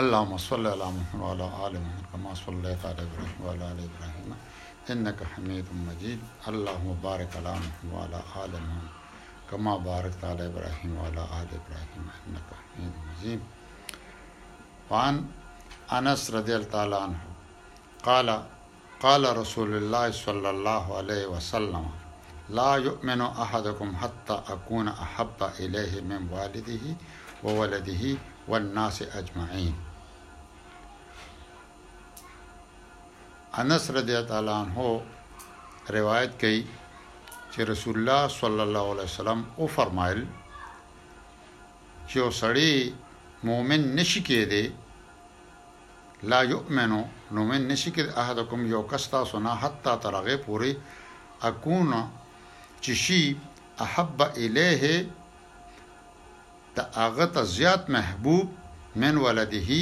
اللهم صل على محمد وعلى ال محمد كما صليت على ابراهيم وعلى ال ابراهيم انك حميد مجيد اللهم بارك على محمد وعلى ال محمد كما باركت على ابراهيم وعلى ال ابراهيم انك حميد مجيد وعن انس رضي الله تعالى عنه قال قال رسول الله صلی الله علیه وسلم، لا یؤمن احدکم حتی اکون احب الیه من والده وولده والناس اجمعین. انس رضی الله عنه روایت کوي چې رسول الله صلی الله علیه وسلم او فرمایل چې یو سړی مؤمن نشي کېدی لا یؤمن نومن نشي کېدای احدکم یو کس ستاسو نه حتی تر هغې پورې اکون چې شي احب الیه د هغه ته زیات محبوب من ولده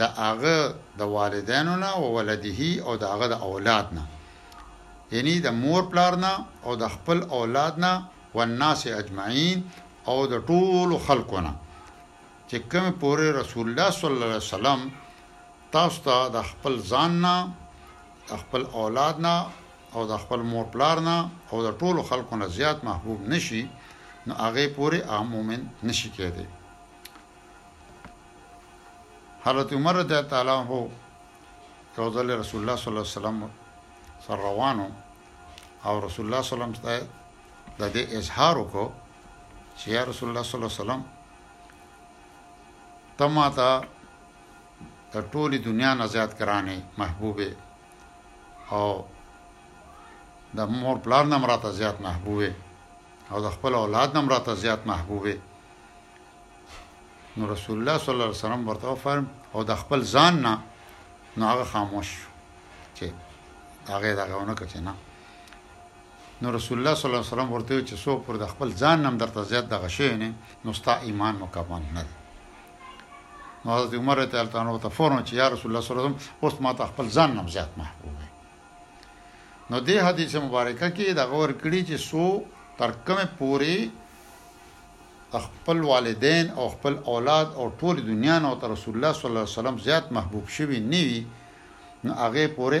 د هغه د والدینو نه او ولده او د هغه د اولاد نه یعنی د مور پلار نه او د خپل اولاد نه والناس اجمعین او د ټولو خلکو نه چې کومې پورې رسول الله صلی الله علیه وسلم تاسو ته د خپل ځان نه د خپل اولاد نه او د خپل مور پلار نه او د ټولو خلکو نه زیات محبوب نشي نو هغه پورې هغه مؤمن نشي کېدی حضرت عمر رضی الله تعالی عنہ یو ځل رسول الله صلی الله علیه وسلم سره روانو او رسول الله صلی الله علیه وسلم د دې اظهار وکړو چې یا رسول الله صلی الله علیه وسلم ته ماته تر ټولې دنیا نه زیات ګرانې محبوبې او د مور پلار نه مراته زیات محبوبې او د خپل اولاد نه مراته زیات محبوبې نو رسول الله صلی الله علیه وسلم ورته فرم او د خپل ځان نه نو هغه خاموش چې هغه دا غوونه کچې نه نو رسول الله صلی الله علیه وسلم ورته وویل چې څوک پر د خپل ځان نم درته زیات دغه شی نه نو ستا ایمان مکمل نه دی نو حضرت عمر رضی الله عنه ته فورن چې یا رسول الله صلی الله علیه وسلم اوس ما ته خپل ځان نم زیات محبوب دی نو دې حدیث مبارکه کې دا غور کړی چې سو تر کومه پوري خپل والدین او خپل اولاد او ټول دنیا نو تر رسول الله صلی الله علیه وسلم زیات محبوب شوی نیوی نو هغه پورې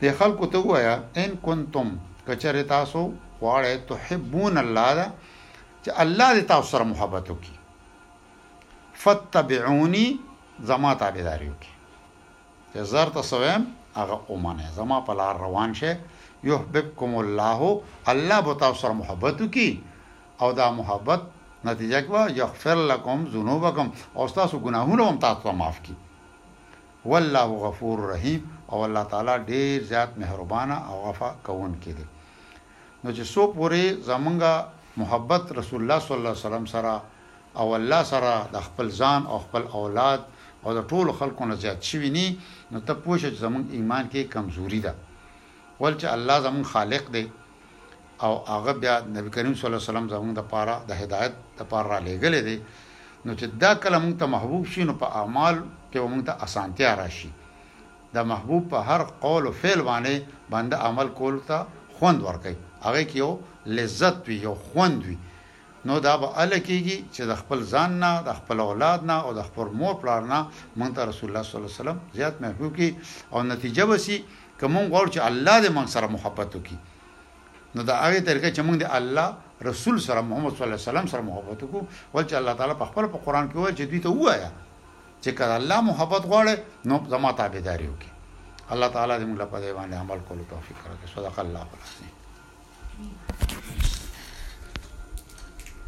دی خلکو ته وایا ان کنتم کچره تاسو غواړی تحبون الله دا چې الله دې تاسو سره محبت وکي فتبعوني زما تابعداري وکي چې زر ته سویم هغه اومنه زما په لار روان شي يحببكم الله الله به تاسو سره محبت وکي او دا محبت نتیجه کې یغفر لكم ذنوبکم او تاسو ګناهونه هم تاسو معاف کړي والله غفور رحیم او الله تعالی ډیر زیات مهربانه او عفا کوونکی دی نو چې څو پورې زمونږ محبت رسول الله صلی الله علیه وسلم سره او الله سره د خپل ځان او خپل اولاد او د ټولو خلکو نه زیات شوی نی نو ته پوه شه چې زمونږ ایمان کې کمزوری ده ول چې الله زمونږ خالق دی او هغه بیا نبی کریم صلی الله علیه وسلم زموږ د پاره د هدایت د پاره را لېږلې دی نو چې دا کله موږ ته محبوب شي نو په اعمال کې موږ ته اسانتیا راشي د محبوب په هر قول او فعل باندې باندې عمل کول ته خوند ورکړي هغه کې یو لذت وي یو خوند وي نو دا به اله کېږي چې د خپل ځان نه، د خپل اولاد نه او د خپل مور پلار نه مونږ ته رسول الله صلی الله علیه وسلم زیات محبوب کړي او نتیجه به شي که مونږ غواړو چې الله دې مونږ سره محبت وکړي نو د هغې طریقه چې مونږ د الله رسول سره محمد صلی الله علیه وسلم سره محبت وکړو ول چې الله تعالی په خپله په قرآن کې وویل چې دوی ته ووایه چې که د الله محبت غواړې نو زما تابعداري وکړي الله تعالی دې موږ له پدې باندې عمل کولو توفیق راکړي صدق الله العظیم